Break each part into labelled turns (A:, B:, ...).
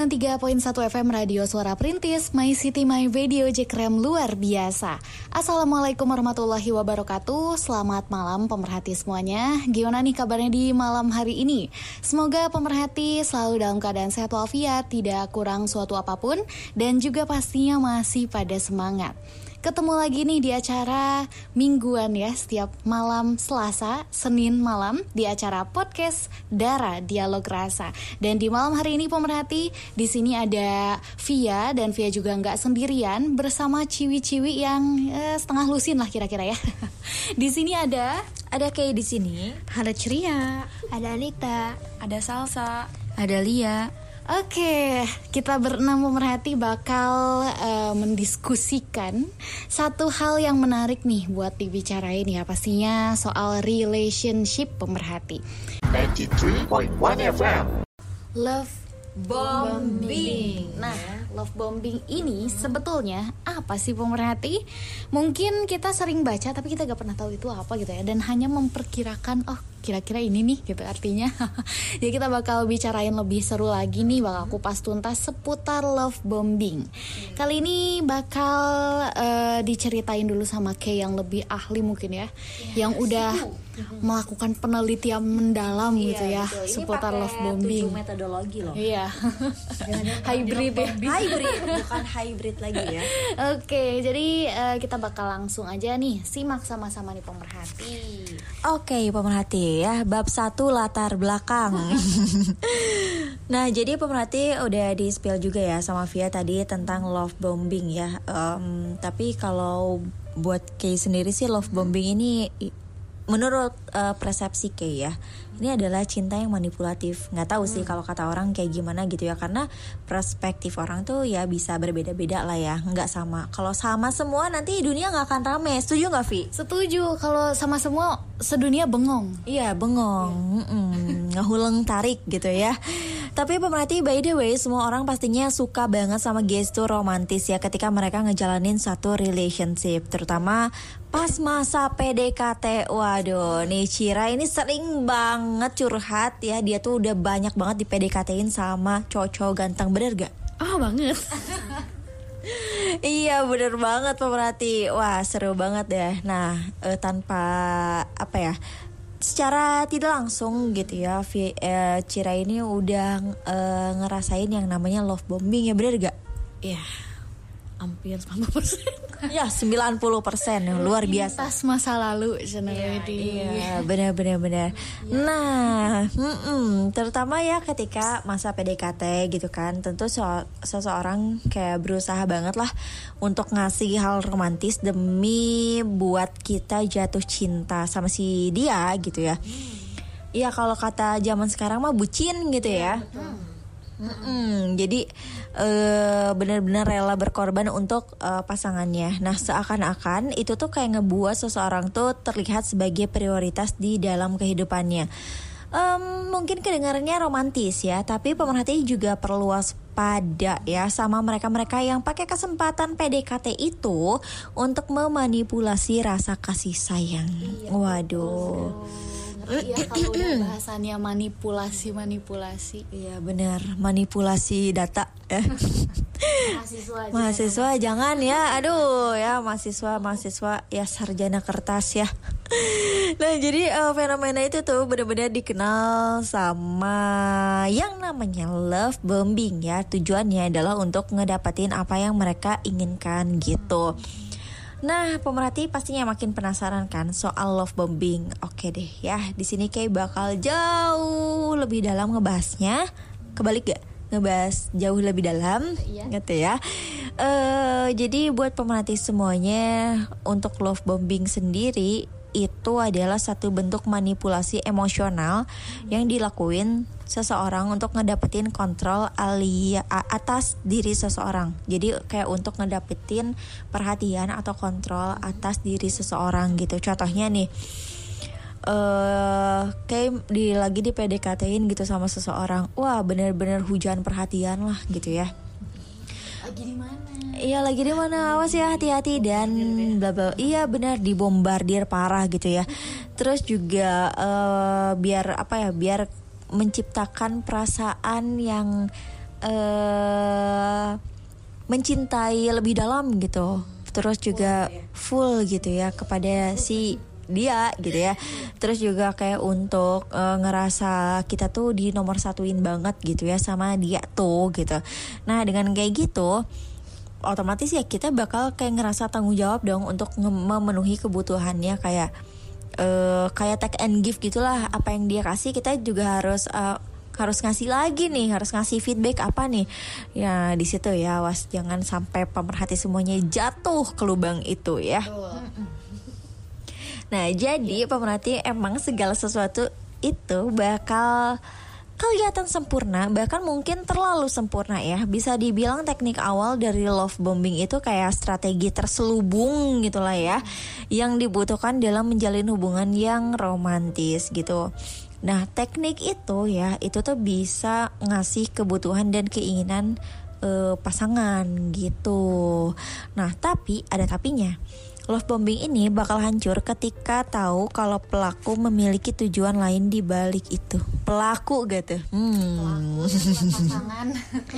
A: 93.1 FM Radio Suara Perintis My City My Radio Jekrem luar biasa. Assalamualaikum warahmatullahi wabarakatuh. Selamat malam pemerhati semuanya. Gimana nih kabarnya di malam hari ini? Semoga pemerhati selalu dalam keadaan sehat walafiat Tidak kurang suatu apa pun Dan juga pastinya masih pada semangat Ketemu lagi nih di acara mingguan ya setiap malam Selasa, Senin malam di acara podcast Dara Dialog Rasa. Dan di malam hari ini pemerhati di sini ada Via dan Via juga nggak sendirian bersama ciwi-ciwi yang eh, setengah lusin lah kira-kira ya. di sini ada
B: ada Kay di sini,
C: ada Ceria,
D: ada Anita,
C: ada Salsa,
B: ada Lia,
A: Oke, kita berenam pemerhati bakal uh, mendiskusikan satu hal yang menarik nih buat dibicarain ya pastinya soal relationship pemerhati. 93.1 FM. Love bombing. Nah, love bombing ini sebetulnya apa sih pemerhati? Mungkin kita sering baca tapi kita gak pernah tahu itu apa gitu ya. Dan hanya memperkirakan oh kira-kira ini nih gitu artinya. Jadi kita bakal bicarain lebih seru lagi nih bakal kupas tuntas seputar love bombing. Kali ini bakal uh, diceritain dulu sama Kay yang lebih ahli mungkin ya, ya yang udah melakukan penelitian mendalam iya, gitu ya betul. seputar love bombing.
B: metodologi loh.
A: Iya. Hybrid ya.
B: hybrid bukan hybrid lagi ya.
A: Oke jadi uh, kita bakal langsung aja nih simak sama-sama nih pemerhati.
B: Oke pemerhati ya bab satu latar belakang. nah jadi pemerhati udah di spill juga ya sama Via tadi tentang love bombing ya. Um, tapi kalau buat Kay sendiri sih love bombing ini menurut uh, persepsi Kay ya ini adalah cinta yang manipulatif. Nggak tahu sih hmm. kalau kata orang kayak gimana gitu ya karena perspektif orang tuh ya bisa berbeda-beda lah ya nggak sama. Kalau sama semua nanti dunia nggak akan rame. Setuju nggak Vi?
A: Setuju. Kalau sama semua sedunia bengong.
B: Iya bengong. Yeah. ngehuleng tarik gitu ya. Tapi pemerhati by the way semua orang pastinya suka banget sama gestur romantis ya ketika mereka ngejalanin satu relationship terutama pas masa PDKT waduh nih Cira ini sering banget curhat ya. Dia tuh udah banyak banget di PDKT-in sama cowok-cowok ganteng bener gak?
A: Ah oh, banget.
B: Iya bener banget pemerhati. Wah seru banget ya. Nah eh, tanpa apa ya Secara tidak langsung gitu ya Vi, eh, Cira ini udah eh, ngerasain yang namanya love bombing ya bener gak?
A: Iya hampir 90%
B: ya 90% yang luar biasa.
A: Tas masa lalu
B: iya, iya. Benar benar benar. Ya. nah mm -mm, terutama ya ketika masa PDKT gitu kan tentu so seseorang kayak berusaha banget lah untuk ngasih hal romantis demi buat kita jatuh cinta sama si dia gitu ya. Iya kalau kata zaman sekarang mah bucin gitu ya, ya Mm -mm, jadi uh, benar-benar rela berkorban untuk uh, pasangannya. Nah, seakan-akan itu tuh kayak ngebuat seseorang tuh terlihat sebagai prioritas di dalam kehidupannya. Um, mungkin kedengarannya romantis ya, tapi pemerhati juga perlu waspada ya sama mereka-mereka yang pakai kesempatan PDKT itu untuk memanipulasi rasa kasih sayang. Iya, Waduh.
A: Iya kalau udah bahasannya manipulasi manipulasi.
B: Iya benar. Manipulasi data ya. mahasiswa mahasiswa jangan ya. Aduh ya mahasiswa mahasiswa. Ya sarjana kertas ya. Nah jadi uh, fenomena itu tuh benar-benar dikenal sama yang namanya love bombing ya. Tujuannya adalah untuk ngedapatin apa yang mereka inginkan gitu Nah, pemerhati pastinya makin penasaran kan soal love bombing. Oke deh ya, di sini kayak bakal jauh lebih dalam ngebahasnya. Kebalik gak? Ngebahas jauh lebih dalam, iya. gitu ya. Uh, jadi buat pemerhati semuanya, untuk love bombing sendiri itu adalah satu bentuk manipulasi emosional yang dilakuin seseorang untuk ngedapetin kontrol alia atas diri seseorang. Jadi kayak untuk ngedapetin perhatian atau kontrol atas diri seseorang gitu. Contohnya nih uh, kayak di lagi di PDKT-in gitu sama seseorang. Wah, bener-bener hujan perhatian lah gitu ya.
A: Lagi di mana?
B: Iya lagi di mana? Awas ya hati-hati dan bla bla iya. benar dibombardir parah gitu ya. Terus juga uh, biar apa ya biar menciptakan perasaan yang uh, mencintai lebih dalam gitu. Terus juga full gitu ya. kepada si dia gitu ya. Terus juga kayak untuk uh, ngerasa kita tuh di nomor satuin banget gitu ya sama dia tuh gitu. Nah dengan kayak gitu otomatis ya kita bakal kayak ngerasa tanggung jawab dong untuk memenuhi kebutuhannya. Kayak uh, kayak take and give gitulah. Apa yang dia kasih kita juga harus uh, harus ngasih lagi nih. Harus ngasih feedback apa nih? Ya di situ ya was jangan sampai pemerhati semuanya jatuh ke lubang itu ya. Nah, jadi pemerhati emang segala sesuatu itu bakal kelihatan sempurna, bahkan mungkin terlalu sempurna ya. Bisa dibilang teknik awal dari love bombing itu kayak strategi terselubung gitulah ya, yang dibutuhkan dalam menjalin hubungan yang romantis gitu. Nah, teknik itu ya, itu tuh bisa ngasih kebutuhan dan keinginan uh, pasangan gitu. Nah, tapi ada tapinya Love bombing ini bakal hancur ketika tahu kalau pelaku memiliki tujuan lain di balik itu. Pelaku gitu. Hmm. pasangan.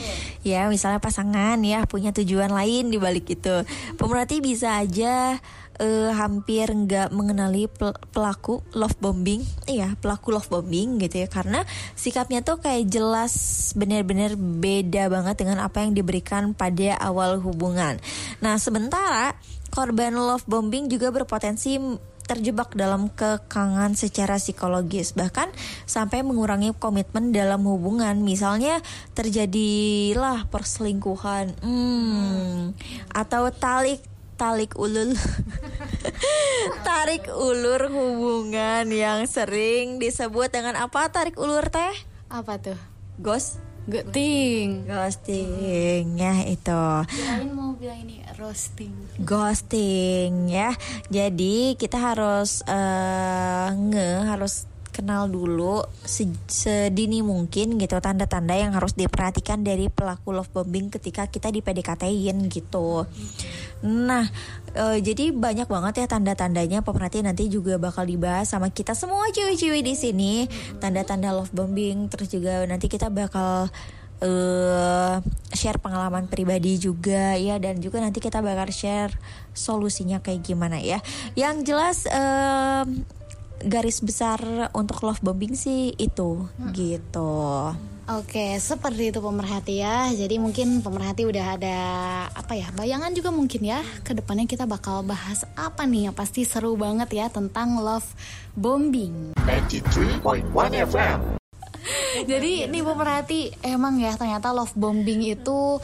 B: ya, misalnya pasangan ya punya tujuan lain di balik itu. Pemerhati bisa aja uh, hampir nggak mengenali pelaku love bombing, iya pelaku love bombing gitu ya karena sikapnya tuh kayak jelas benar-benar beda banget dengan apa yang diberikan pada awal hubungan. Nah sementara korban love bombing juga berpotensi terjebak dalam kekangan secara psikologis bahkan sampai mengurangi komitmen dalam hubungan. Misalnya terjadilah perselingkuhan hmm, atau talik talik ulul tarik ulur hubungan yang sering disebut dengan apa tarik ulur teh?
A: Apa tuh?
B: Ghost?
A: Ghosting
B: Ghosting ya itu.
A: Kirain mau bilang ini roasting
B: Ghosting ya Jadi kita harus uh, nge harus kenal dulu sedini mungkin gitu tanda-tanda yang harus diperhatikan dari pelaku love bombing ketika kita di PDKT-in gitu. Nah, e, jadi banyak banget ya tanda-tandanya pemerhati nanti juga bakal dibahas sama kita semua cewek-cewek di sini. Tanda-tanda love bombing terus juga nanti kita bakal uh, share pengalaman pribadi juga ya dan juga nanti kita bakal share solusinya kayak gimana ya. Yang jelas uh, garis besar untuk love bombing sih itu hmm. gitu.
A: Oke, seperti itu pemerhati ya. Jadi mungkin pemerhati udah ada apa ya bayangan juga mungkin ya. Ke depannya kita bakal bahas apa nih? Yang pasti seru banget ya tentang love bombing. 93.1 FM. Jadi nih pemerhati emang ya ternyata love bombing itu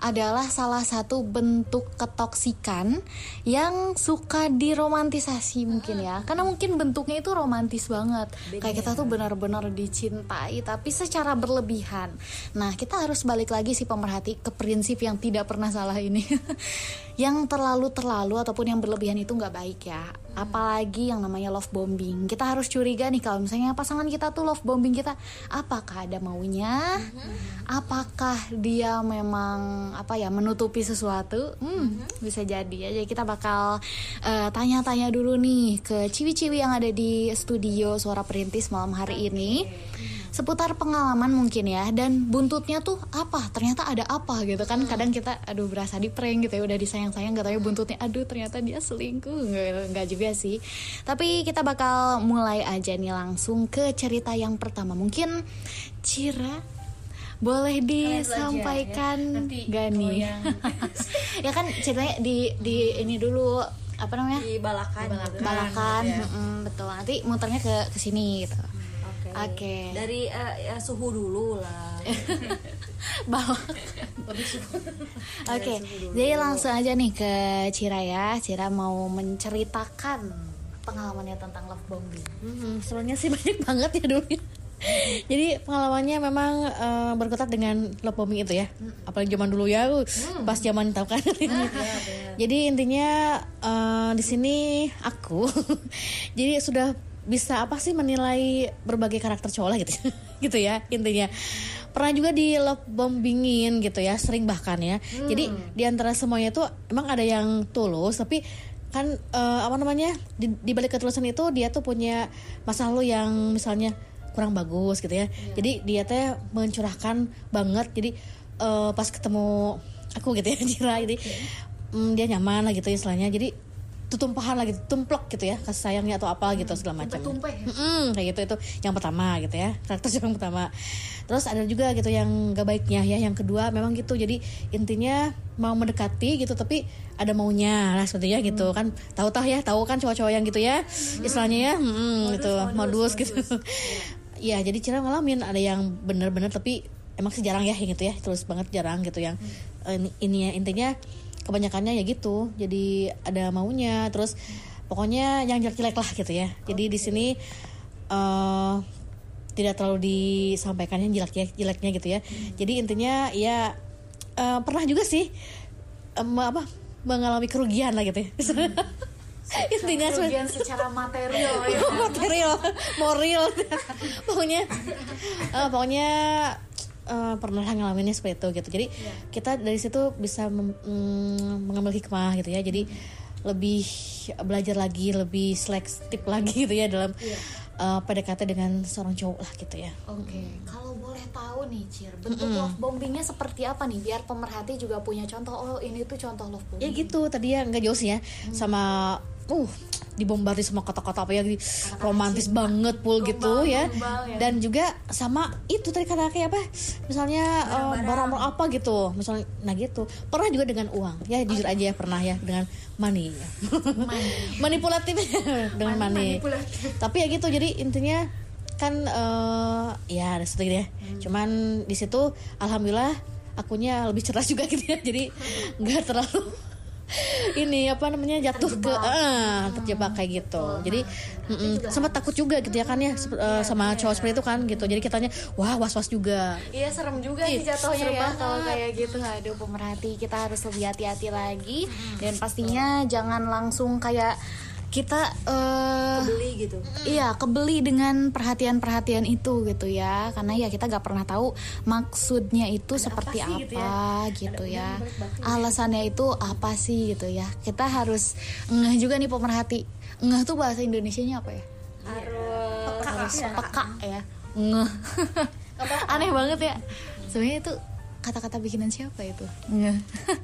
A: adalah salah satu bentuk ketoksikan yang suka diromantisasi mungkin ya. Karena mungkin bentuknya itu romantis banget. Beda. kayak kita tuh benar-benar dicintai tapi secara berlebihan. Nah kita harus balik lagi sih pemerhati ke prinsip yang tidak pernah salah ini yang terlalu terlalu ataupun yang berlebihan itu nggak baik ya. Apalagi yang namanya love bombing. Kita harus curiga nih kalau misalnya pasangan kita tuh love bombing kita apakah ada maunya? Apakah dia memang apa ya menutupi sesuatu? Hmm, bisa jadi ya. Jadi kita bakal tanya eh, tanya-tanya dulu nih ke ciwi-ciwi yang ada di studio suara perintis malam hari ini seputar pengalaman mungkin ya dan buntutnya tuh apa? Ternyata ada apa gitu kan? Kadang kita aduh berasa di prank gitu ya udah disayang-sayang gak tahu ya buntutnya aduh ternyata dia selingkuh. Nggak, nggak juga sih. Tapi kita bakal mulai aja nih langsung ke cerita yang pertama. Mungkin Cira boleh disampaikan ya. gak nih? ya kan ceritanya di di ini dulu apa namanya?
B: Di balakan
A: di balakan, balakan ya. betul. Nanti muternya ke ke sini gitu Oke. Okay.
B: Dari uh, ya, suhu dulu lah.
A: Bawa. Oke. Okay. Jadi langsung aja nih ke Cira ya. Cira mau menceritakan pengalamannya tentang love bombing.
C: Hmm, sebenarnya sih banyak banget ya dulu. Jadi pengalamannya memang uh, berkutat dengan love bombing itu ya. Apalagi zaman dulu ya, hmm. pas zaman tahu kan. Jadi intinya uh, di sini aku jadi sudah bisa apa sih menilai berbagai karakter cowok lah gitu. Gitu ya intinya. Pernah juga di love bombingin gitu ya sering bahkan ya. Jadi di antara semuanya tuh emang ada yang tulus tapi kan eh, apa namanya di, di balik ketulusan itu dia tuh punya masa lalu yang misalnya kurang bagus gitu ya. Jadi dia teh mencurahkan banget. Jadi eh, pas ketemu aku gitu ya Jira jadi mm, dia nyaman lah gitu istilahnya. Jadi tutumpahan lagi tumplek gitu ya kasih sayangnya atau apa gitu segala macam.
A: ya?
C: Mm-mm, kayak gitu itu yang pertama gitu ya karakter yang pertama. Terus ada juga gitu yang gak baiknya ya yang kedua memang gitu jadi intinya mau mendekati gitu tapi ada maunya lah sebetulnya gitu. Kan tahu tah ya tahu kan cowok-cowok yang gitu ya istilahnya ya mm, gitu. modus, gitu. Ya jadi Cira ngalamin ada yang bener-bener tapi emang sih jarang ya yang gitu ya terus banget jarang gitu yang eh, ini, ini ya intinya kebanyakannya ya gitu. Jadi ada maunya. Terus pokoknya yang jelek-jelek lah gitu ya. Jadi di sini eh tidak terlalu disampaikan yang jelek jeleknya gitu ya. Jadi intinya ya eh, pernah juga sih em, apa mengalami kerugian lah gitu ya. Intinya sebenarnya-
A: kerugian secara material ya.
C: Material moral. Pokoknya eh, pokoknya eh, pernah ngalaminnya seperti itu gitu. Jadi kita dari situ bisa mem- mm, mengambil hikmah gitu ya. Jadi lebih belajar lagi lebih selektif lagi gitu ya dalam eh, PDKT dengan seorang cowok lah gitu ya.
A: Oke, kalau boleh tahu nih Cir, bentuk love bombingnya seperti apa nih? Biar pemerhati juga punya contoh. Oh, ini tuh contoh love bombing.
C: ya gitu tadi ya nggak jauh sih ya sama uh dibombardir sama kata-kata apa ya di- romantis banget pul gitu ya.
A: gombal ya.
C: dan juga sama itu tadi kata kayak apa misalnya eh, barang-barang. apa gitu. Misalnya nah gitu. Pernah juga dengan uang. Ya jujur aja ya pernah ya dengan money. Manipulatif. Dengan money, tapi ya gitu jadi intinya kan eh, ya ada gitu ya. Cuman di situ alhamdulillah akunya lebih cerdas juga gitu ya. Jadi nggak terlalu ini apa namanya jatuh ke eh, terjebak kayak gitu. Jadi mm-mm, sempat takut juga gitu ya kan ya sep- eh, sama cowok seperti itu kan gitu. Jadi kitanya wah was was juga.
A: Iya serem juga
C: Ih,
A: sih jatuhnya ya.
C: banget.
A: kalau kayak gitu. Aduh pemerhati kita harus lebih hati-hati lagi. Dan pastinya jangan langsung kayak kita eh
B: beli gitu
A: Iya, kebeli dengan perhatian-perhatian itu gitu ya. Karena ya kita gak pernah tahu maksudnya itu seperti apa gitu ya. Alasannya itu apa sih gitu ya. Kita harus ngeh juga nih pemerhati. Ngeh tuh bahasa Indonesianya apa ya? Harus peka ya. Ngeh. Aneh banget ya. Sebenarnya itu kata-kata bikinan siapa itu? Ngeh.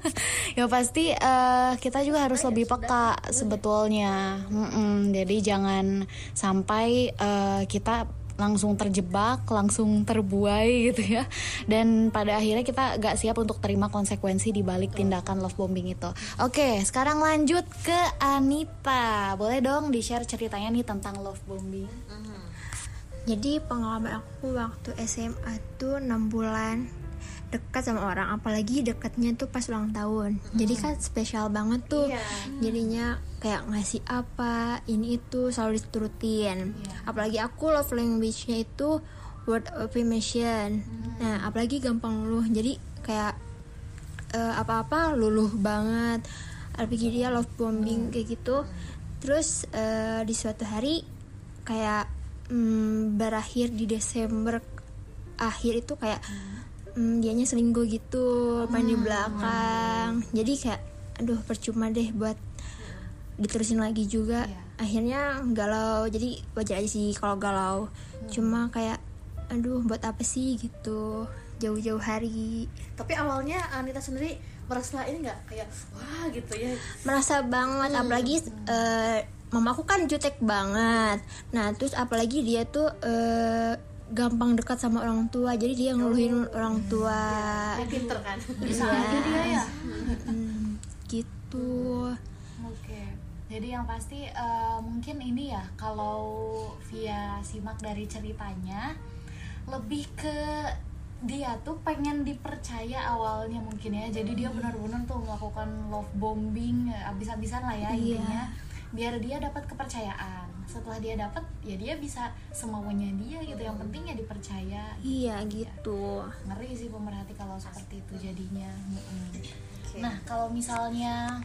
A: ya pasti eh, kita juga harus lebih peka sebetulnya. Mm-mm, jadi jangan sampai eh, kita langsung terjebak, langsung terbuai gitu ya. Dan pada akhirnya kita gak siap untuk terima konsekuensi di balik tindakan love bombing itu. Oke, sekarang lanjut ke Anita. Boleh dong di-share ceritanya nih tentang love bombing?
D: Jadi pengalaman aku waktu SMA tuh 6 bulan dekat sama orang apalagi dekatnya tuh pas ulang tahun. Jadi kan spesial banget tuh. Jadinya kayak ngasih apa ini itu selalu diturutin. Apalagi aku love language-nya itu word of affirmation nah apalagi gampang luluh. Jadi kayak eh, apa-apa luluh banget. Apalagi dia love bombing kayak gitu. Terus eh, di suatu hari kayak mm, berakhir di Desember akhir itu kayak mm, dianya selingkuh gitu main di belakang. Jadi kayak aduh percuma deh buat diterusin lagi juga. Akhirnya galau. Jadi wajar aja sih kalau galau. Cuma kayak aduh buat apa sih gitu. Jauh-jauh hari.
C: Tapi awalnya Anita sendiri merasa ini nggak? Kayak wah gitu ya.
D: Merasa banget. Apalagi eh, mamaku kan jutek banget. Nah terus apalagi dia tuh eh, gampang dekat sama orang tua jadi dia ngeluhin orang tua.
C: Pinter kan?
A: Bisa aja dia ya.
D: Gitu.
A: Oke, jadi yang pasti eh, mungkin ini ya kalau via simak dari ceritanya lebih ke dia tuh pengen dipercaya awalnya mungkin ya, jadi dia benar-benar tuh melakukan love bombing eh, abis-abisan lah ya intinya biar dia dapat kepercayaan. Setelah dia dapat, ya dia bisa semaunya dia gitu. Yang penting ya dipercaya.
D: iya gitu
A: Ngeri sih pemerhati kalau seperti itu jadinya. Mm-mm. Nah kalau misalnya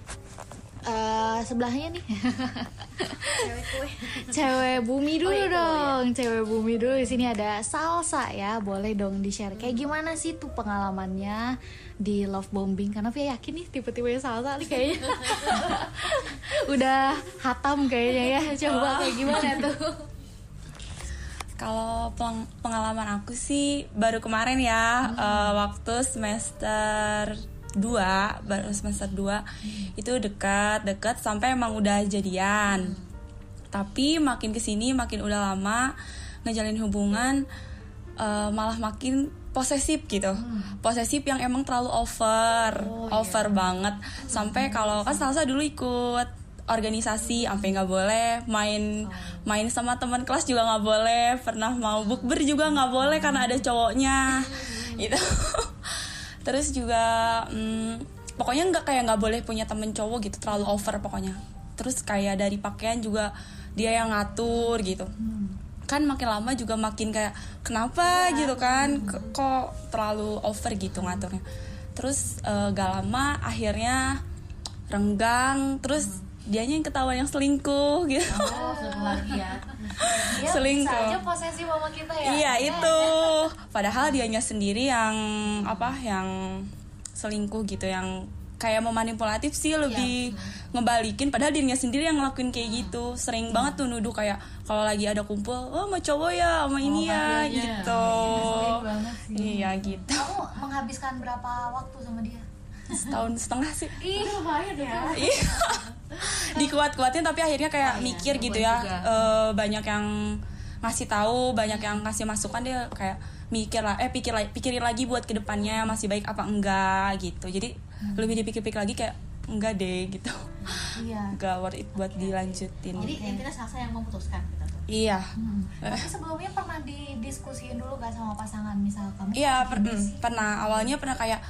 A: uh, sebelahnya nih cewek bumi dulu oh, iya, dong ya. cewek bumi dulu di sini ada salsa ya boleh dong di share kayak gimana sih tuh pengalamannya di love bombing karena Via yakin nih tipe-tipe salsa nih kayaknya udah hatam kayaknya ya coba kayak gimana tuh
E: kalau peng pengalaman aku sih baru kemarin ya hmm. uh, waktu semester 2 baru semester 2 hmm. itu dekat dekat sampai emang udah jadian. Hmm. Tapi makin ke sini makin udah lama ngejalin hubungan uh, malah makin posesif gitu. Hmm. posesif yang emang terlalu over. Oh, over iya. banget. Sampai kalau kan Salsa dulu ikut organisasi sampai nggak boleh main main sama teman kelas juga nggak boleh. Pernah mau bukber juga nggak boleh karena ada cowoknya. Gitu. Terus juga hmm, pokoknya nggak kayak nggak boleh punya temen cowok gitu terlalu over pokoknya. Terus kayak dari pakaian juga dia yang ngatur gitu kan makin lama juga makin kayak kenapa gitu kan kok terlalu over gitu ngaturnya terus uh, gak lama akhirnya renggang terus dianya yang ketahuan yang selingkuh gitu.
A: Oh, lagi ya. Dia
E: selingkuh.
A: Bisa aja posesif sama kita ya.
E: Iya, itu. Padahal dianya sendiri yang apa yang selingkuh gitu yang kayak memanipulatif sih lebih ya. ngebalikin. Padahal dirinya sendiri yang ngelakuin kayak gitu. Sering hmm. banget tuh nuduh kayak kalau lagi ada kumpul oh sama cowok ya sama oh, ini ya gitu. Iya gitu.
A: Kamu menghabiskan berapa waktu sama dia?
E: Setahun setengah sih.
A: Ih, lumayan ya.
E: iya. Dikuat-kuatin tapi akhirnya kayak oh, iya, mikir gitu ya. uh, banyak yang ngasih tahu banyak yang ngasih masukan dia kayak mikir lah eh pikir pikirin lagi buat ke depannya masih baik apa enggak gitu. Jadi hmm. lebih dipikir-pikir lagi kayak enggak deh gitu iya. enggak worth it buat okay. dilanjutin
A: jadi intinya Salsa yang memutuskan gitu
E: iya
A: hmm. tapi sebelumnya pernah didiskusiin dulu gak sama pasangan misal kamu
E: iya per pernah awalnya pernah kayak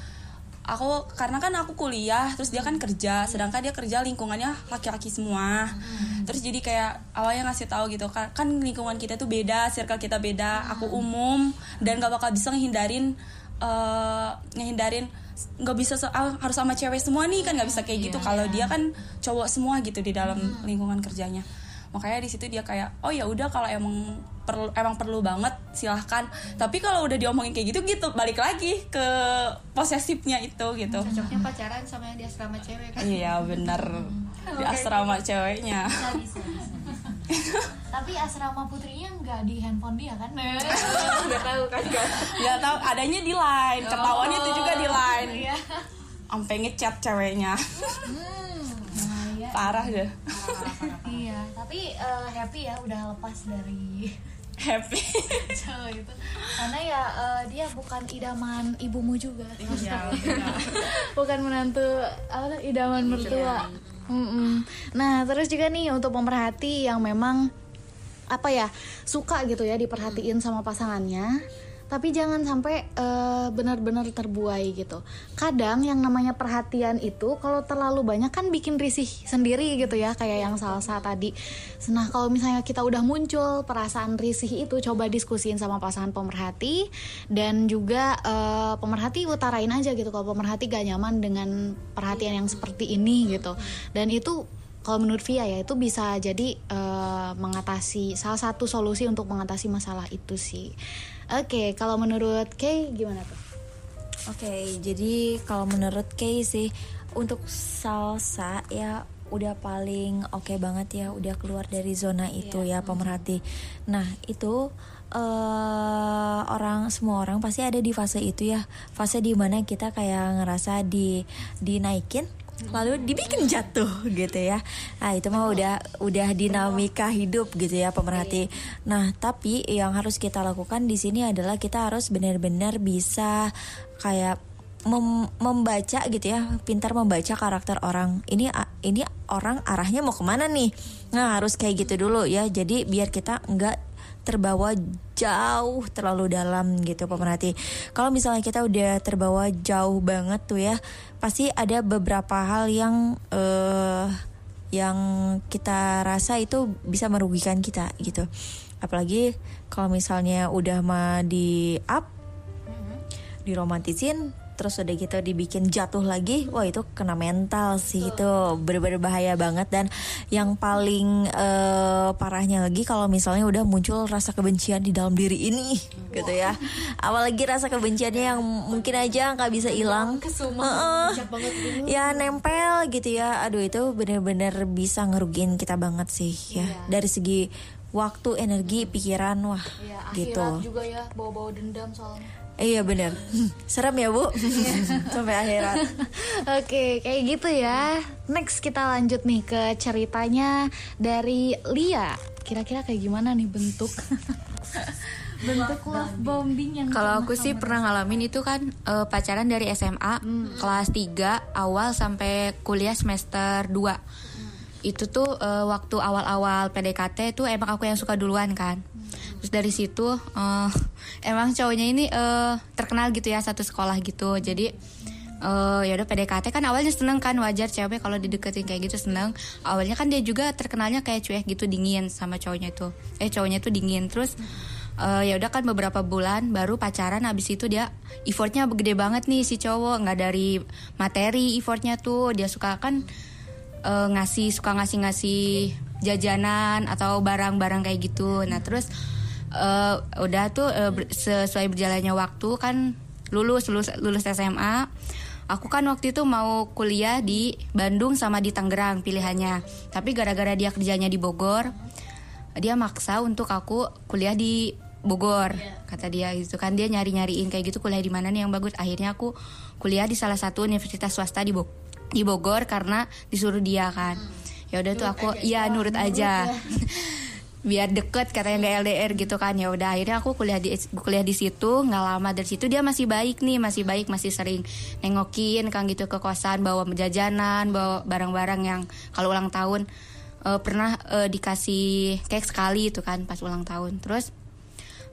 E: aku karena kan aku kuliah terus dia kan kerja sedangkan dia kerja lingkungannya laki-laki semua hmm. terus jadi kayak awalnya ngasih tahu gitu kan kan lingkungan kita tuh beda circle kita beda aku hmm. umum dan gak bakal bisa ngehindarin uh, ngehindarin nggak bisa uh, harus sama cewek semua nih kan nggak bisa kayak gitu. Yeah, kalau yeah. dia kan cowok semua gitu di dalam hmm. lingkungan kerjanya. Makanya di situ dia kayak oh ya udah kalau emang perlu emang perlu banget silahkan. Tapi kalau udah diomongin kayak gitu gitu balik lagi ke posesifnya itu gitu.
A: Cocoknya pacaran sama yang di asrama cewek kan?
E: Iya bener. Di asrama ceweknya
A: tapi asrama putrinya nggak di handphone dia kan?
E: Nggak tahu kan nggak tahu adanya di line ketahuannya oh, itu juga di line. Iya. sampai ngechat ceweknya. Hmm,
A: nah,
E: iya. parah deh.
A: Iya tapi uh, happy ya udah lepas dari
E: happy.
A: Cowok itu. Karena ya uh, dia bukan idaman ibumu juga. Iya, bukan menantu apa idaman mertua mm -mm. nah terus juga nih untuk pemerhati yang memang apa ya suka gitu ya diperhatiin sama pasangannya tapi jangan sampai uh, benar-benar terbuai gitu. Kadang yang namanya perhatian itu kalau terlalu banyak kan bikin risih sendiri gitu ya, kayak yang salsa tadi. Nah, kalau misalnya kita udah muncul perasaan risih itu coba diskusin sama pasangan pemerhati dan juga uh, pemerhati utarain aja gitu kalau pemerhati gak nyaman dengan perhatian yang seperti ini gitu. Dan itu kalau menurut Via ya itu bisa jadi uh, mengatasi salah satu solusi untuk mengatasi masalah itu sih. Oke, okay, kalau menurut Kay gimana tuh?
B: Oke, okay, jadi kalau menurut Kay sih untuk salsa ya udah paling oke okay banget ya, udah keluar dari zona itu yeah. ya pemerhati. Nah itu uh, orang semua orang pasti ada di fase itu ya, fase di mana kita kayak ngerasa di dinaikin lalu dibikin jatuh gitu ya. Nah itu mah udah udah dinamika hidup gitu ya pemerhati. Nah tapi yang harus kita lakukan di sini adalah kita harus benar-benar bisa kayak mem membaca gitu ya pintar membaca karakter orang. Ini ini orang arahnya mau ke mana nih? Nah harus kayak gitu dulu ya. Jadi biar kita nggak terbawa jauh terlalu dalam gitu pemerhati. Kalau misalnya kita udah terbawa jauh banget tuh ya, pasti ada beberapa hal yang uh, yang kita rasa itu bisa merugikan kita gitu. Apalagi kalau misalnya udah mah di up, diromantisin terus udah gitu dibikin jatuh lagi wah itu kena mental sih itu bener-bener bahaya banget. Dan yang paling eh, parahnya lagi kalau misalnya udah muncul rasa kebencian di dalam diri ini gitu ya. Apalagi rasa kebenciannya yang mungkin aja nggak bisa hilang. Heeh. ya nempel gitu ya. Aduh itu bener-bener bisa ngerugiin kita banget sih ya. Dari segi waktu energi pikiran wah gitu.
A: juga ya bawa-bawa dendam soalnya
B: iya bener serem ya bu sampai akhirat
A: Oke, kayak gitu ya. Next kita lanjut nih ke ceritanya dari Lia. Kira-kira kayak gimana nih bentuk bentuk love bombing yang
F: Kalau aku sih pernah ngalamin itu kan eh, pacaran dari SMA kelas 3 awal sampai kuliah semester 2. Itu tuh eh, waktu awal-awal PDKT tuh emang aku yang suka duluan kan. Terus dari situ eh, emang cowoknya ini eh, terkenal gitu ya satu sekolah gitu. Jadi eh ya udah PDKT kan awalnya seneng kan wajar cewek kalau dideketin kayak gitu seneng. Awalnya kan dia juga terkenalnya kayak cuek gitu dingin sama cowoknya itu. Eh cowoknya tuh dingin terus eh, ya udah kan beberapa bulan baru pacaran habis itu dia effortnya gede banget nih si cowok nggak dari materi effortnya tuh dia suka kan eh, ngasih suka ngasih ngasih jajanan atau barang-barang kayak gitu nah terus eh, udah tuh ber- sesuai berjalannya waktu kan lulus lulus lulus SMA aku kan waktu itu mau kuliah di Bandung sama di Tangerang pilihannya. Tapi gara-gara dia kerjanya di Bogor dia maksa untuk aku kuliah di Bogor kata dia gitu kan. Dia nyari nyariin kayak gitu kuliah di mana nih yang bagus. Akhirnya aku kuliah di salah satu universitas swasta di Bo- di Bogor karena disuruh dia kan. Ya udah tuh aku ya nurut aja biar deket katanya nggak LDR gitu kan. Ya udah akhirnya aku kuliah di kuliah di situ nggak lama dari situ dia masih baik nih masih baik masih sering nengokin kan gitu ke kosan bawa jajanan bawa barang-barang yang kalau ulang tahun eh, pernah eh, dikasih cake sekali itu kan pas ulang tahun. Terus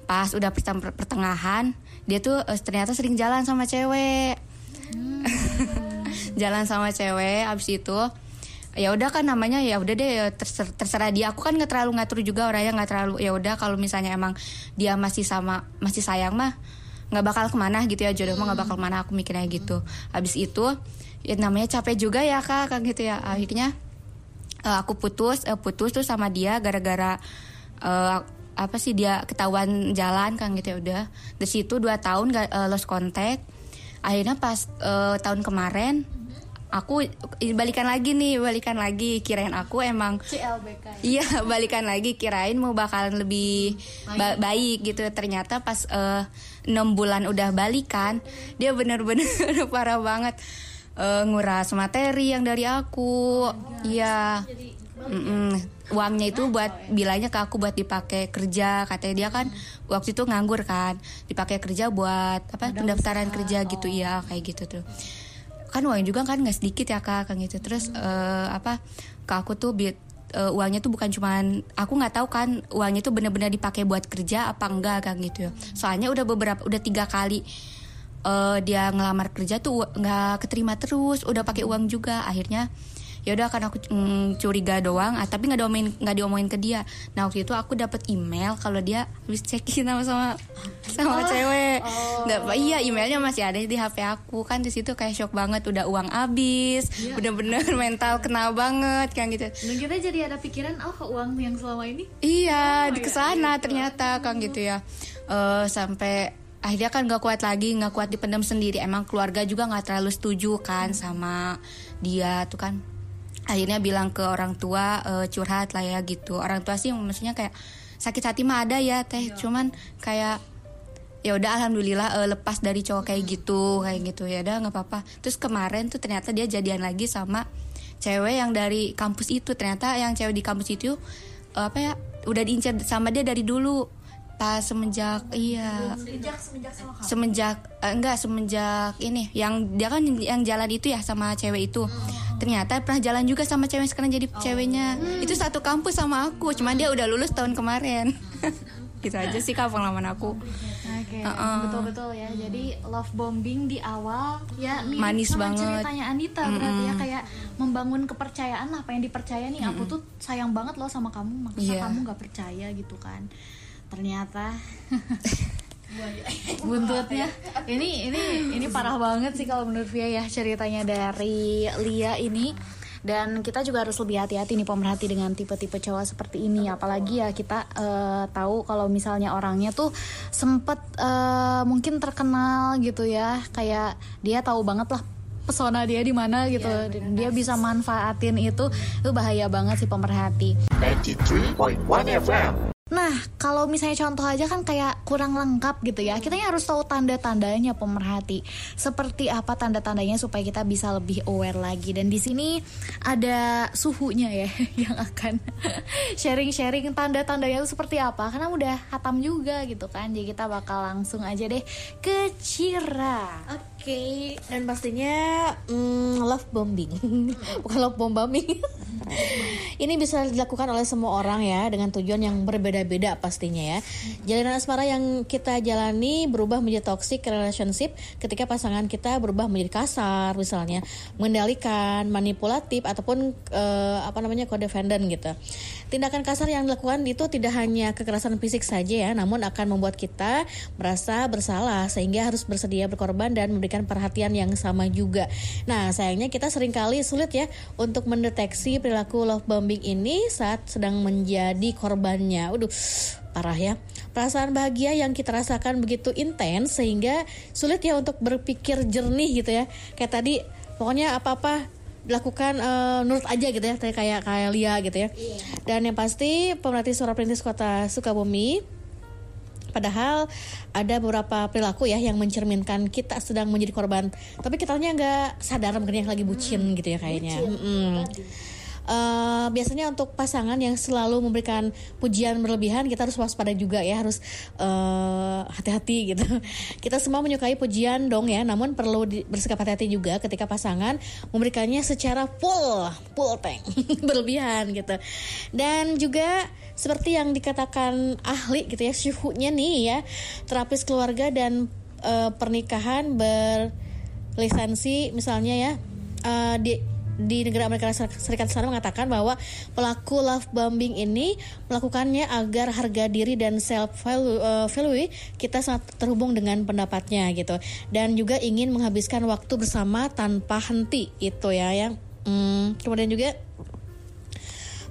F: pas udah pertengahan dia tuh eh, ternyata sering jalan sama cewek. Jalan sama cewek abis itu ya udah kan namanya ya udah deh terser- terserah dia. Aku kan nggak terlalu ngatur juga orangnya nggak terlalu ya udah kalau misalnya emang dia masih sama masih sayang mah nggak bakal ke mana gitu ya jodoh mah nggak bakal ke mana aku mikirnya gitu. Habis itu ya namanya capek juga ya kak kan gitu ya. Akhirnya eh, aku putus eh, putus tuh sama dia gara-gara eh, apa sih dia ketahuan jalan kan gitu ya udah. Dari situ dua tahun gak eh, lost contact. Akhirnya pas eh, tahun kemarin aku balikan lagi nih balikan lagi. Kirain aku emang
A: CLBK.
F: Iya balikan lagi. Kirain mau bakalan lebih ba- baik gitu. Ternyata pas eh, enam bulan udah balikan dia bener-bener parah banget. Eh, nguras materi yang dari aku. Iya. Mm-mm. uangnya itu buat bilangnya ke aku buat dipakai kerja. Katanya dia kan waktu itu nganggur kan. Dipakai kerja buat apa? Pendaftaran kerja gitu. Iya kayak gitu tuh kan uang juga kan nggak sedikit ya kak kan gitu. Terus eh, apa ke aku tuh bi- eh, uangnya tuh bukan cuman aku nggak tahu kan uangnya tuh bener-bener dipakai buat kerja apa enggak kan gitu ya. Soalnya udah beberapa udah tiga kali eh, dia ngelamar kerja tuh nggak keterima terus udah pakai uang juga. Akhirnya ya udah kan aku mm, curiga doang ah, tapi nggak diomongin nggak diomongin ke dia. Nah waktu itu aku dapat email kalau dia habis cekin sama sama sama cewek. Nggak iya emailnya masih ada di hp aku. Kan di situ kayak shock banget udah uang habis bener-bener mental kena banget kan gitu.
A: Dan kita jadi ada pikiran oh uang yang selama ini?
F: Iya, di ke sana ternyata kan gitu ya. Eh, sampai akhirnya kan nggak kuat lagi, nggak kuat dipendam sendiri. Emang keluarga juga nggak terlalu setuju kan sama dia tuh kan. Akhirnya bilang ke orang tua eh, curhat lah ya gitu. Orang tua sih maksudnya kayak sakit hati mah ada ya teh, cuman kayak ya udah alhamdulillah eh, lepas dari cowok kayak gitu kayak gitu. Ya udah nggak apa-apa. Terus kemarin tuh ternyata dia jadian lagi sama cewek yang dari kampus itu. Ternyata yang cewek di kampus itu eh, apa ya udah diincar sama dia dari dulu pas semenjak iya. Semenjak eh, enggak semenjak ini yang dia kan yang jalan itu ya sama cewek itu. Ternyata pernah jalan juga sama cewek sekarang jadi ceweknya. Itu satu kampus sama aku cuman dia udah lulus tahun kemarin. Gitu aja sih kak pengalaman aku.
A: Oke, betul-betul ya. Jadi love bombing di awal ya
F: Manis
A: sama
F: banget.
A: ceritanya Anita berarti ya kayak membangun kepercayaan apa yang dipercaya nih aku tuh sayang banget loh sama kamu, maksa
F: Iya.
A: kamu nggak percaya gitu kan. Ternyata. Buntutnya. Ini ini ini parah banget sih kalau menurut Via ya ceritanya dari Lia ini. Dan kita juga harus lebih hati-hati nih pemerhati dengan tipe-tipe cowok seperti ini. Apalagi ya kita uh, tahu kalau misalnya orangnya tuh sempet uh, mungkin terkenal gitu ya. Kayak dia tahu banget lah pesona dia di mana gitu. Ya, dan dia bisa manfaatin itu. Itu bahaya banget sih pemerhati. 93.1 FM Nah, kalau misalnya contoh aja kan kayak kurang lengkap gitu ya. Kita harus tahu tanda-tandanya pemerhati. Seperti apa tanda-tandanya supaya kita bisa lebih aware lagi. Dan di sini ada suhunya ya yang akan sharing-sharing tanda-tandanya itu seperti apa. Karena udah hatam juga gitu kan. Jadi kita bakal langsung aja deh ke Cira.
C: Oke, okay. dan pastinya mm, love bombing. Bukan love bombing. Ini bisa dilakukan oleh semua orang ya dengan tujuan yang berbeda-beda pastinya ya. Jalanan asmara yang kita jalani berubah menjadi toxic relationship ketika pasangan kita berubah menjadi kasar misalnya, mengendalikan, manipulatif ataupun uh, apa namanya codependent gitu. Tindakan kasar yang dilakukan itu tidak hanya kekerasan fisik saja ya, namun akan membuat kita merasa bersalah sehingga harus bersedia berkorban dan memberikan perhatian yang sama juga. Nah, sayangnya kita sering kali sulit ya untuk mendeteksi perilaku love bombing ini saat sedang menjadi korbannya. Waduh, parah ya. Perasaan bahagia yang kita rasakan begitu intens sehingga sulit ya untuk berpikir jernih gitu ya. Kayak tadi pokoknya apa-apa dilakukan uh, nurut aja gitu ya kayak kayak Lia gitu ya. Yeah. Dan yang pasti pemerhati suara perintis kota Sukabumi Padahal ada beberapa perilaku ya yang mencerminkan kita sedang menjadi korban, tapi kitanya nggak sadar mungkin yang lagi bucin hmm. gitu ya kayaknya. Bucin. Hmm uh, biasanya untuk pasangan yang selalu memberikan pujian berlebihan kita harus waspada juga ya harus uh, hati-hati gitu. Kita semua menyukai pujian dong ya namun perlu di, bersikap hati-hati juga ketika pasangan memberikannya secara full full tank berlebihan gitu. Dan juga seperti yang dikatakan ahli gitu ya syuhunya nih ya terapis keluarga dan uh, pernikahan berlisensi misalnya ya uh, di di negara Amerika Serikat sana mengatakan bahwa pelaku love bombing ini melakukannya agar harga diri dan self value, uh, value kita sangat terhubung dengan pendapatnya gitu. Dan juga ingin menghabiskan waktu bersama tanpa henti itu ya yang hmm, kemudian juga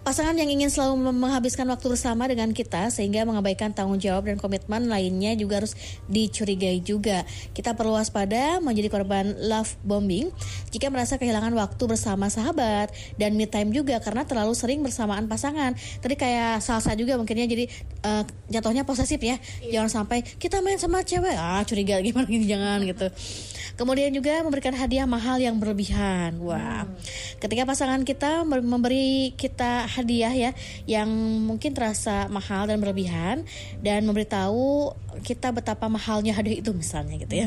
C: Pasangan yang ingin selalu menghabiskan waktu bersama dengan kita sehingga mengabaikan tanggung jawab dan komitmen lainnya juga harus dicurigai juga. Kita perlu waspada menjadi korban love bombing jika merasa kehilangan waktu bersama sahabat dan me time juga karena terlalu sering bersamaan pasangan. Tadi kayak salsa juga mungkinnya jadi uh, jatuhnya posesif ya. Iya. Jangan sampai kita main sama cewek ah curiga gimana gini jangan gitu. Kemudian juga memberikan hadiah mahal yang berlebihan. Wah. Hmm. Ketika pasangan kita memberi kita hadiah ya yang mungkin terasa mahal dan berlebihan dan memberitahu kita betapa mahalnya hadiah itu misalnya gitu ya.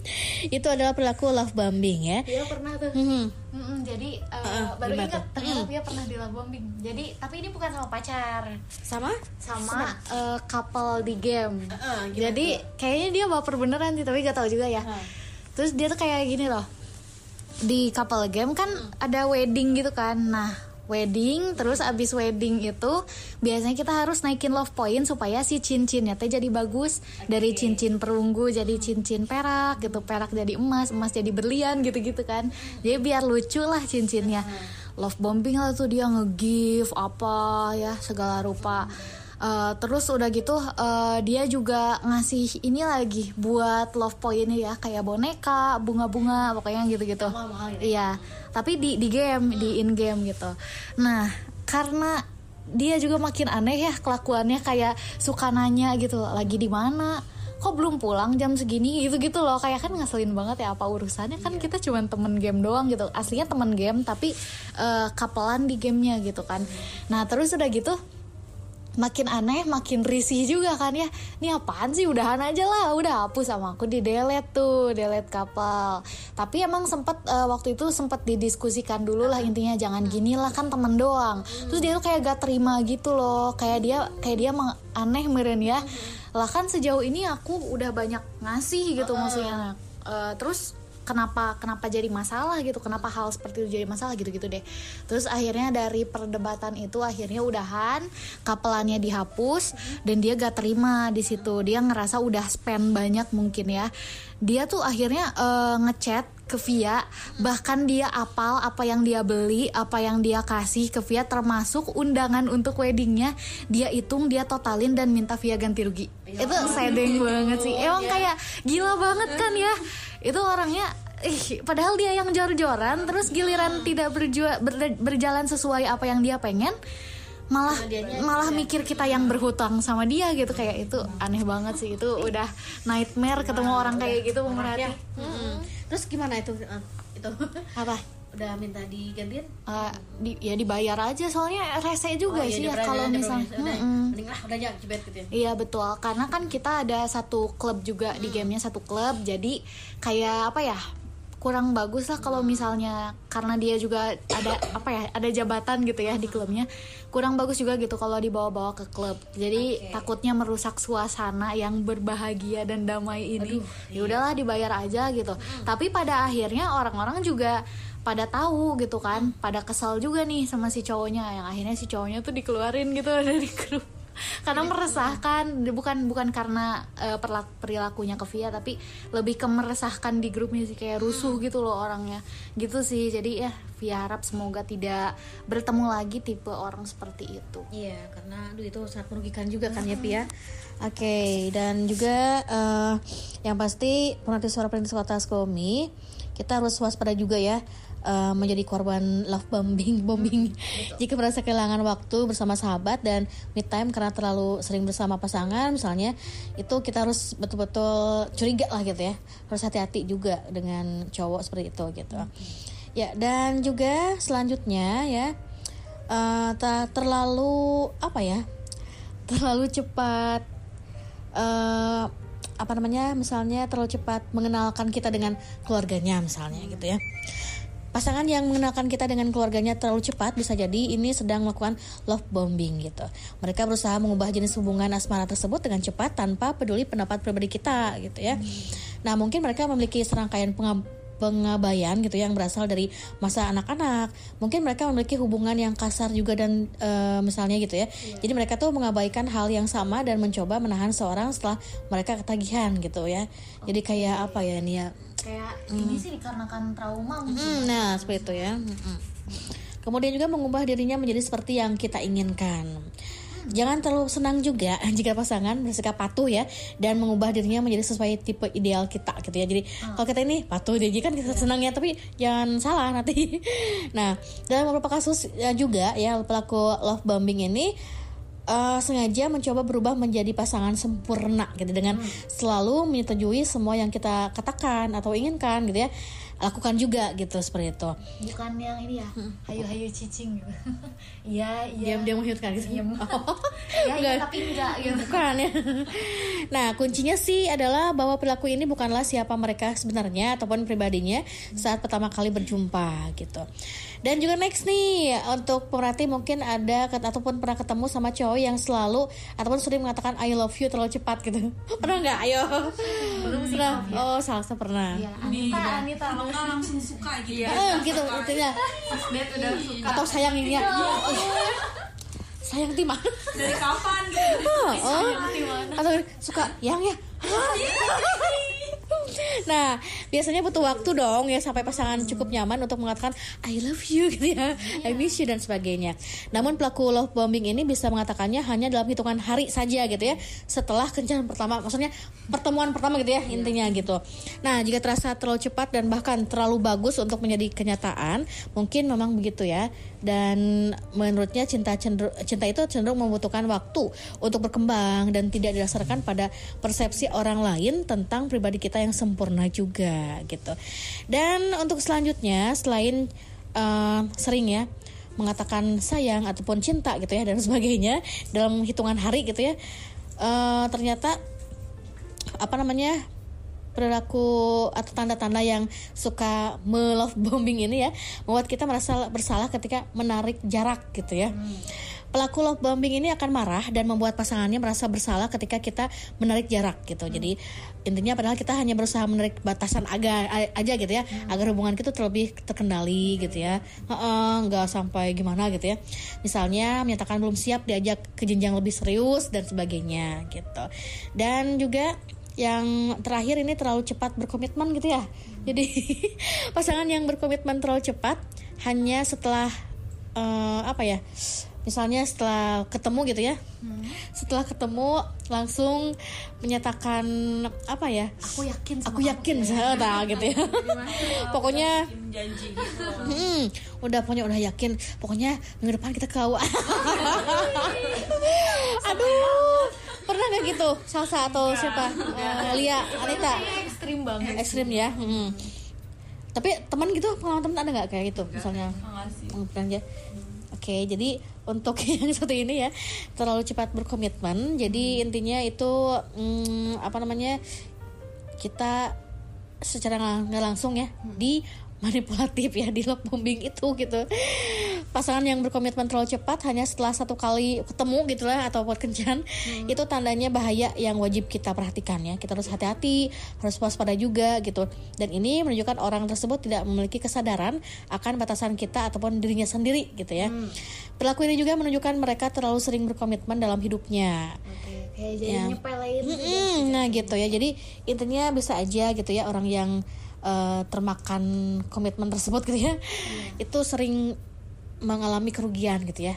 C: Itu adalah perilaku love bombing ya.
A: Iya pernah tuh. Hmm. Hmm, jadi uh, uh, baru ingat ternyata dia pernah di love bombing. Jadi tapi ini bukan sama pacar.
C: Sama?
A: Sama uh, couple di game. Uh, uh, jadi kayaknya dia baper beneran sih tapi gak tahu juga ya. Uh terus dia tuh kayak gini loh di couple game kan ada wedding gitu kan nah wedding terus abis wedding itu biasanya kita harus naikin love point supaya si cincinnya teh jadi bagus. Dari cincin perunggu jadi cincin perak gitu perak jadi emas emas jadi berlian gitu gitu kan jadi biar lucu lah cincinnya. Love bombing lah tuh dia nge-give apa ya segala rupa uh, terus udah gitu uh, dia juga ngasih ini lagi buat love point ya kayak boneka bunga-bunga pokoknya gitu-gitu.
C: Ya?
A: iya tapi di di game hmm. di in game gitu. Nah karena dia juga makin aneh ya kelakuannya kayak suka nanya gitu lagi di mana? Kok belum pulang jam segini? Gitu gitu loh kayak kan ngeselin banget ya apa urusannya? Kan yeah. kita cuma temen game doang gitu aslinya temen game tapi uh, kapelan di gamenya gitu kan. Nah terus udah gitu makin aneh makin risih juga kan ya. Ini apaan sih? Udahan aja lah. Udah hapus sama aku di delete tuh delete kapal tapi emang sempet uh, waktu itu sempet didiskusikan dulu lah intinya jangan gini lah kan temen doang. Terus dia tuh kayak gak terima gitu loh. Kayak dia kayak dia aneh meren ya. Lah kan sejauh ini aku udah banyak ngasih gitu maksudnya. Uh, terus kenapa kenapa jadi masalah gitu kenapa hal seperti itu jadi masalah gitu gitu deh. Terus akhirnya dari perdebatan itu akhirnya udahan kapelannya dihapus dan dia gak terima di situ. Dia ngerasa udah spend banyak mungkin ya dia tuh akhirnya eh, ngechat ke Via. Bahkan dia apal apa yang dia beli apa yang dia kasih ke Via termasuk undangan untuk weddingnya. Dia hitung dia totalin dan minta Via ganti rugi. Itu sedeng banget sih. Emang kayak gila banget kan ya. Itu orangnya ih padahal dia yang jor-joran terus giliran tidak berjua, ber- berjalan sesuai apa yang dia pengen malah malah mikir kita yang berhutang sama dia gitu. Kayak itu aneh banget sih. Itu udah nightmare ketemu orang kayak gitu pemerhati
C: Mm-mm. terus gimana itu eh, itu?
A: Apa?
C: Udah minta digantiin?
A: Eh, di, ya dibayar aja. Soalnya rese juga
C: Oh, iya,
A: sih ya kalau misalnya
C: udah, mending lah udah jebet gitu ya.
A: Iya betul, karena kan kita ada satu klub juga di gamenya satu klub, jadi kayak apa ya kurang bagus lah kalau misalnya karena dia juga ada apa ya ada jabatan gitu ya di klubnya kurang bagus juga gitu kalau dibawa-bawa ke klub. Jadi takutnya merusak suasana yang berbahagia dan damai ini. Ya udahlah dibayar aja gitu. Tapi pada akhirnya orang-orang juga pada tahu gitu kan pada kesal juga nih sama si cowoknya. Yang akhirnya si cowoknya tuh dikeluarin gitu dari grup karena meresahkan bukan bukan karena perlak- perilakunya ke Via tapi lebih ke meresahkan di grupnya sih kayak rusuh gitu loh orangnya. Gitu sih jadi ya Via harap semoga tidak bertemu lagi tipe orang seperti itu.
C: Iya, karena aduh itu sangat merugikan juga kan ya Pia. Oke, dan juga eh, yang pasti pemerhati suara perintis kota Skomi, kita harus waspada juga ya eh, menjadi korban love bombing bombing. Jika merasa kehilangan waktu bersama sahabat dan me time karena terlalu sering bersama pasangan misalnya itu kita harus betul-betul curiga lah gitu ya. Harus hati-hati juga dengan cowok seperti itu gitu. Ya dan juga selanjutnya ya tak terlalu apa ya terlalu cepat eh apa namanya misalnya terlalu cepat mengenalkan kita dengan keluarganya misalnya gitu ya pasangan yang mengenalkan kita dengan keluarganya terlalu cepat bisa jadi ini sedang melakukan love bombing gitu. Mereka berusaha mengubah jenis hubungan asmara tersebut dengan cepat tanpa peduli pendapat pribadi kita gitu ya. Nah mungkin mereka memiliki serangkaian pengab- pengabaian gitu yang berasal dari masa anak-anak. Mungkin mereka memiliki hubungan yang kasar juga dan eh, misalnya gitu ya. Jadi mereka tuh mengabaikan hal yang sama dan mencoba menahan seorang setelah mereka ketagihan gitu ya. Jadi kayak apa ya ini ya
A: kayak ini sih dikarenakan trauma mungkin
C: Hmm, nah seperti itu ya. Mm-mm. Kemudian juga mengubah dirinya menjadi seperti yang kita inginkan. Jangan terlalu senang juga jika pasangan bersikap patuh ya dan mengubah dirinya menjadi sesuai tipe ideal kita gitu ya. Jadi kalau kita ini patuh dia kan kita senang ya tapi jangan salah nanti. Nah dalam beberapa kasus ya, juga ya pelaku love bombing ini eh, sengaja mencoba berubah menjadi pasangan sempurna gitu dengan selalu menyetujui semua yang kita katakan atau inginkan gitu ya lakukan juga gitu seperti itu.
A: Bukan yang ini ya hayu-hayu cicing gitu. Iya iya.
C: Dia dia menghidupkan gitu
A: ya,
C: Enggak.
A: iya, tapi enggak gitu.
C: Bukan ya. Nah kuncinya sih adalah bahwa pelaku ini bukanlah siapa mereka sebenarnya ataupun pribadinya saat pertama kali berjumpa gitu dan juga next nih untuk pemerhati mungkin ada ataupun pernah ketemu sama cowok yang selalu ataupun sering mengatakan I love you terlalu cepat gitu. Pernah nggak? Ayo. Belum sih oh salsa pernah.
A: Ya Anita Anita.
E: Langsung suka gitu
C: Eh, gitu intinya atau sayang ini ya. Sayang timah
E: dari kapan gitu?
C: Oh, atau suka yang ya Nah, biasanya butuh waktu dong ya sampai pasangan cukup nyaman untuk mengatakan I love you gitu ya, I miss you dan sebagainya. Namun pelaku love bombing ini bisa mengatakannya hanya dalam hitungan hari saja gitu ya, setelah kencan pertama, maksudnya pertemuan pertama gitu ya intinya gitu. Nah, jika terasa terlalu cepat dan bahkan terlalu bagus untuk menjadi kenyataan, mungkin memang begitu ya. Dan menurutnya cinta cenderung, cinta itu cenderung membutuhkan waktu untuk berkembang dan tidak didasarkan pada persepsi orang lain tentang pribadi kita yang sempurna juga gitu. Dan untuk selanjutnya selain eh, sering ya mengatakan sayang ataupun cinta gitu ya dan sebagainya dalam hitungan hari gitu ya eh, ternyata apa namanya perilaku atau tanda-tanda yang suka melove bombing ini ya membuat kita merasa bersalah ketika menarik jarak gitu ya pelaku love bombing ini akan marah dan membuat pasangannya merasa bersalah ketika kita menarik jarak gitu. Jadi intinya padahal kita hanya berusaha menarik batasan agak aja gitu ya, agar hubungan kita terlebih terkendali gitu ya. Heeh, nggak sampai gimana gitu ya. Misalnya menyatakan belum siap diajak ke jenjang lebih serius dan sebagainya gitu. Dan juga yang terakhir ini terlalu cepat berkomitmen gitu ya. Jadi pasangan yang berkomitmen terlalu cepat hanya setelah uh, apa ya? Misalnya setelah ketemu gitu ya. Setelah ketemu langsung menyatakan apa ya?
A: Aku yakin sama
C: Aku yakin nah, gitu ya. Pokoknya
E: janji gitu
C: Hmm, udah pokoknya udah yakin. Pokoknya minggu depan kita ke AUA. Aduh, pernah nggak gitu? Salsa atau siapa? Eh, Lia, Anita.
A: ekstrim banget.
C: Ekstrim ya. Hmm. Tapi teman gitu, pengalaman teman ada nggak kayak gitu? Misalnya, Oh, bukan aja. Oke, jadi untuk yang satu ini ya terlalu cepat berkomitmen. Jadi intinya itu hmm, apa namanya kita secara nggak langsung ya di manipulatif ya di love bombing itu gitu. Pasangan yang berkomitmen terlalu cepat hanya setelah satu kali ketemu gitu lah atau buat kencan itu tandanya bahaya yang wajib kita perhatikan ya. Kita harus hati-hati harus waspada juga gitu. Dan ini menunjukkan orang tersebut tidak memiliki kesadaran akan batasan kita ataupun dirinya sendiri gitu ya. Perilaku ini juga menunjukkan mereka terlalu sering berkomitmen dalam hidupnya.
A: Oke, kayak jadi
C: Ya.
A: gitu.
C: Mm-mm, nah gitu ya. Jadi intinya bisa aja gitu ya orang yang eh, termakan komitmen tersebut gitu ya itu sering mengalami kerugian gitu ya.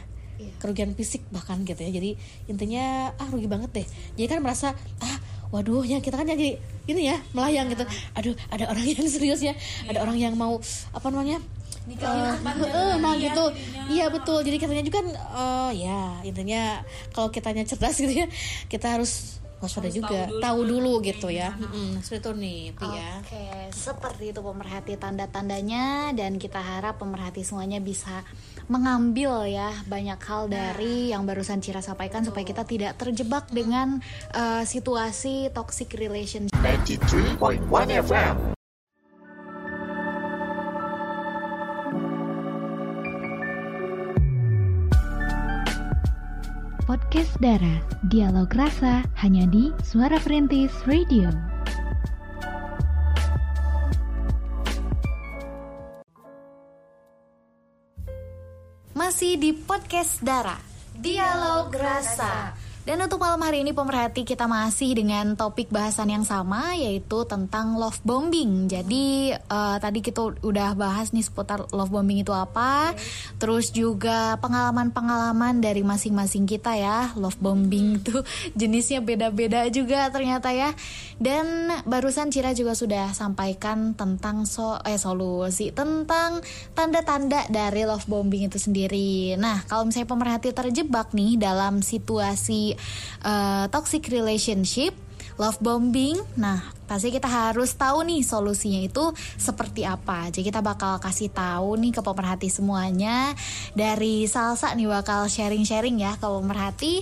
C: Kerugian fisik bahkan gitu ya. Jadi intinya ah rugi banget deh. Jadi kan merasa ah waduh ya kita kan jadi ini ya melayang gitu. Aduh ada orang yang serius ya. Ada orang yang mau apa namanya Eh, eh, nah gitu. iya betul. Jadi katanya juga kan eh, ya intinya kalau kitanya cerdas gitu ya kita harus waspada juga tahu dulu, gitu ya. Mm-mm, seperti itu nih Pi ya.
A: Oke, seperti itu pemerhati tanda-tandanya dan kita harap pemerhati semuanya bisa mengambil ya banyak hal dari yang barusan Cira sampaikan supaya kita tidak terjebak dengan eh, situasi toxic relationship.
G: 93.1 FM.
H: Podcast Dara, dialog rasa hanya di Suara Perintis Radio.
A: Masih di podcast Dara. Dialog Rasa dan untuk malam hari ini pemerhati kita masih dengan topik bahasan yang sama yaitu tentang love bombing. Jadi eh, tadi kita udah bahas nih seputar love bombing itu apa, terus juga pengalaman-pengalaman dari masing-masing kita ya. Love bombing itu jenisnya beda-beda juga ternyata ya. Dan barusan Cira juga sudah sampaikan tentang so eh solusi tentang tanda-tanda dari love bombing itu sendiri. Nah, kalau misalnya pemerhati terjebak nih dalam situasi eh, toxic relationship, love bombing, nah pasti kita harus tahu nih solusinya itu seperti apa. Jadi kita bakal kasih tahu nih ke pemerhati semuanya dari Salsa nih bakal sharing-sharing ya ke pemerhati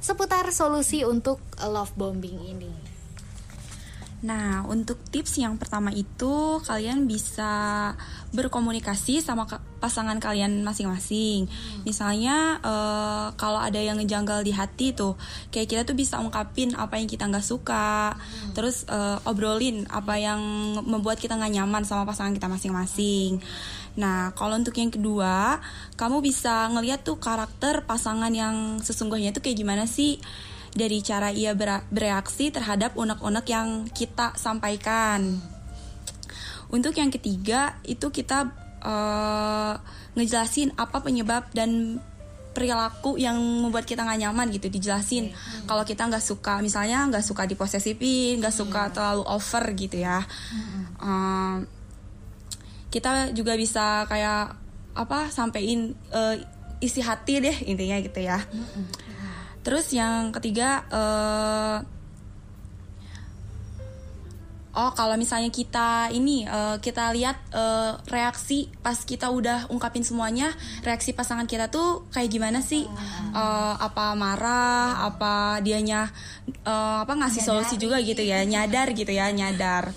A: seputar solusi untuk love bombing ini.
E: Nah, untuk tips yang pertama itu kalian bisa berkomunikasi sama pasangan kalian masing-masing. Misalnya eh, kalau ada yang ngejanggal di hati tuh, kayak kita tuh bisa ungkapin apa yang kita nggak suka, terus eh, obrolin apa yang membuat kita nggak nyaman sama pasangan kita masing-masing. Nah, kalau untuk yang kedua, kamu bisa ngeliat tuh karakter pasangan yang sesungguhnya itu kayak gimana sih? Dari cara ia bereaksi terhadap unek-unek yang kita sampaikan. Untuk yang ketiga itu kita eh, ngejelasin apa penyebab dan perilaku yang membuat kita nggak nyaman gitu dijelasin. Kalau kita nggak suka misalnya nggak suka diposesifin nggak suka terlalu over gitu ya. Eh, kita juga bisa kayak apa sampein eh, isi hati deh intinya gitu ya Terus yang ketiga eh Oh, kalau misalnya kita ini eh, kita lihat eh, reaksi pas kita udah ungkapin semuanya, reaksi pasangan kita tuh kayak gimana sih? Eh, apa marah, apa dianya eh, apa ngasih solusi juga gitu ya, nyadar gitu ya, nyadar.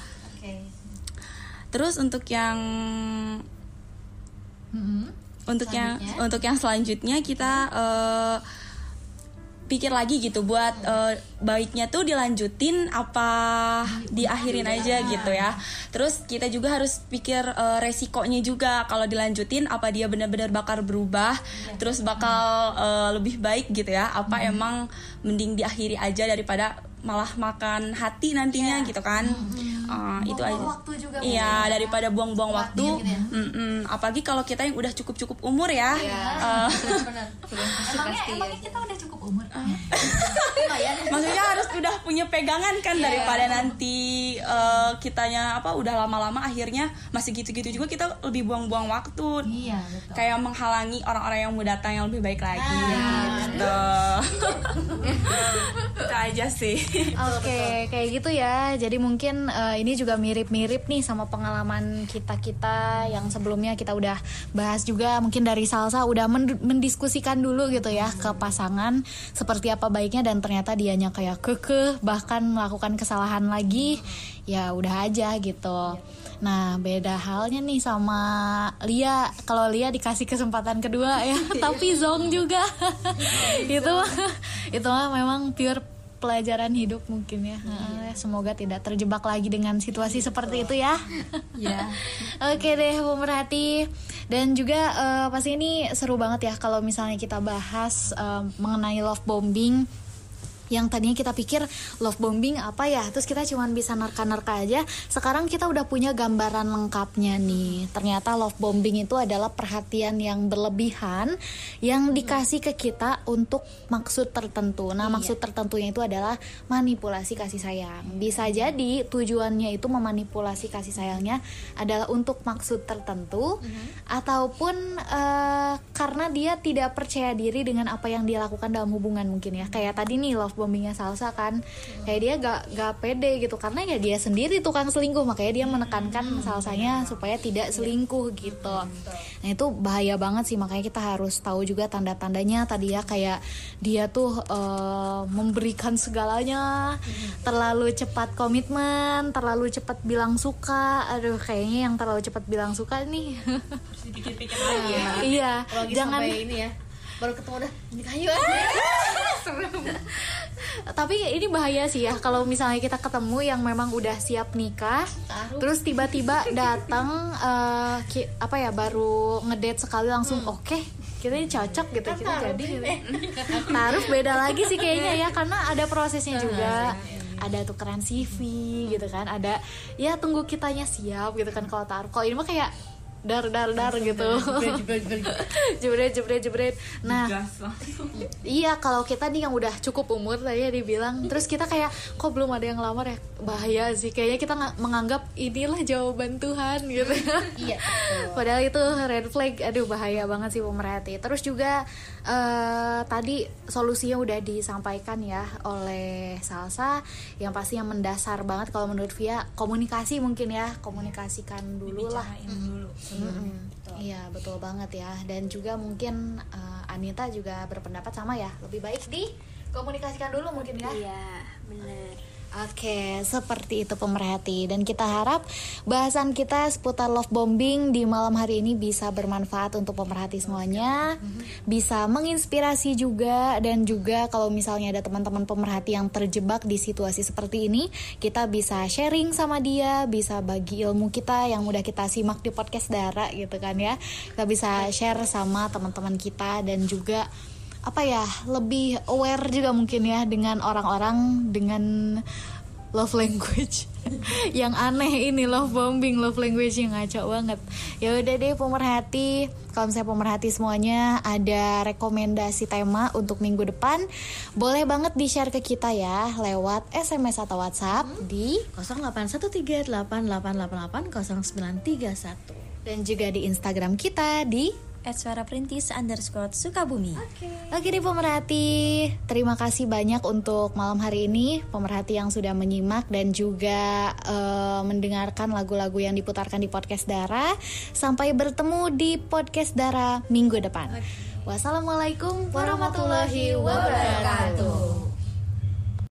E: Terus untuk yang untuk yang untuk yang selanjutnya kita eh, pikir lagi gitu buat eh, baiknya tuh dilanjutin apa diakhirin aja gitu ya. Terus kita juga harus pikir eh, resikonya juga kalau dilanjutin apa dia benar-benar bakal berubah, terus bakal eh, lebih baik gitu ya. Apa emang mending diakhiri aja daripada malah makan hati nantinya gitu kan. Eh, itu aja. Iya, daripada buang-buang waktu. Mm-mm. Apalagi kalau kita yang udah cukup-cukup umur ya.
H: Emangnya kita udah cukup umur?
E: maksudnya harus udah punya pegangan kan daripada nanti eh, kitanya apa udah lama-lama akhirnya masih gitu-gitu juga kita lebih buang-buang waktu
H: Iya, betul.
E: kayak menghalangi orang-orang yang mau datang yang lebih baik lagi gitu itu aja sih
A: Oke, kayak gitu ya. Jadi mungkin eh, ini juga mirip-mirip nih sama pengalaman kita-kita yang sebelumnya kita udah bahas juga. Mungkin dari Salsa udah men- mendiskusikan dulu gitu ya ke pasangan seperti apa baiknya dan ternyata dianya kayak kekeh bahkan melakukan kesalahan lagi. Ya udah aja gitu. Nah, beda halnya nih sama Lia. Kalau Lia dikasih kesempatan kedua ya, tapi Zong juga. itu itu mah memang pure pelajaran hidup mungkin ya. Heeh, Semoga tidak terjebak lagi dengan situasi seperti itu ya.
H: Ya.
A: Oke deh pemerhati dan juga eh, pasti ini seru banget ya kalau misalnya kita bahas eh, mengenai love bombing yang tadinya kita pikir love bombing apa ya terus kita cuman bisa nerka-nerka aja. Sekarang kita udah punya gambaran lengkapnya nih. Ternyata love bombing itu adalah perhatian yang berlebihan yang dikasih ke kita untuk maksud tertentu. Nah maksud tertentunya itu adalah manipulasi kasih sayang. Bisa jadi tujuannya itu memanipulasi kasih sayangnya adalah untuk maksud tertentu ataupun eh, karena dia tidak percaya diri dengan apa yang dia lakukan dalam hubungan mungkin ya. Kayak tadi nih love bombingnya salsa kan. Kayak dia gak gak pede gitu. Karena ya dia sendiri tukang selingkuh. Makanya dia menekankan salsanya supaya tidak selingkuh gitu. Nah itu bahaya banget sih. Makanya kita harus tahu juga tanda-tandanya tadi ya. Kayak dia tuh eh, memberikan segalanya. Terlalu cepat komitmen terlalu cepat bilang suka. Aduh kayaknya yang terlalu cepat bilang suka nih. Iya
C: Kalau lagi
A: jangan
C: ini ya baru ketemu udah nikah yuk
A: tapi ini bahaya sih ya kalau misalnya kita ketemu yang memang udah siap nikah terus tiba-tiba datang ki- apa ya baru ngedate sekali langsung oke kita ini cocok gitu kita jadi gitu. taruh beda lagi sih kayaknya ya karena ada prosesnya juga. ada tukeran CV gitu kan ada ya tunggu kitanya siap gitu kan kalau taruh. Kalau ini mah kayak dar dar dar gitu. jebret jebret jebret. Nah Iya kalau kita nih yang udah cukup umur tadi ya dibilang Terus kita kayak kok belum ada yang ngelamar ya? Bahaya sih kayaknya kita nga- menganggap inilah jawaban Tuhan gitu. Iya Padahal itu red flag Aduh bahaya banget sih pemerhati. Terus juga eh, tadi solusinya udah disampaikan ya oleh Salsa Yang pasti yang mendasar banget kalau menurut Via Komunikasi mungkin ya Komunikasikan dulu lah Mm-mm. Iya betul banget ya dan juga mungkin uh, Anita juga berpendapat sama ya lebih baik di komunikasikan dulu mungkin ya.
D: Iya, bener.
A: Oke, seperti itu pemerhati dan kita harap bahasan kita seputar love bombing di malam hari ini bisa bermanfaat untuk pemerhati semuanya, bisa menginspirasi juga dan juga kalau misalnya ada teman-teman pemerhati yang terjebak di situasi seperti ini, kita bisa sharing sama dia, bisa bagi ilmu kita yang udah kita simak di podcast Dara gitu kan ya. Kita bisa share sama teman-teman kita dan juga apa ya lebih aware juga mungkin ya dengan orang-orang dengan love language. Yang aneh ini love bombing love language yang ngaco banget. Ya udah deh pemerhati kalau misalnya pemerhati semuanya ada rekomendasi tema untuk minggu depan boleh banget di share ke kita ya lewat sms atau whatsapp di
C: 081388880931
A: dan juga di instagram kita di
B: At suara perintis underscore Sukabumi
A: Oke deh pemerhati, terima kasih banyak untuk malam hari ini pemerhati yang sudah menyimak dan juga eh, mendengarkan lagu-lagu yang diputarkan di podcast Dara. Sampai bertemu di podcast Dara minggu depan. Wassalamualaikum warahmatullahi wabarakatuh.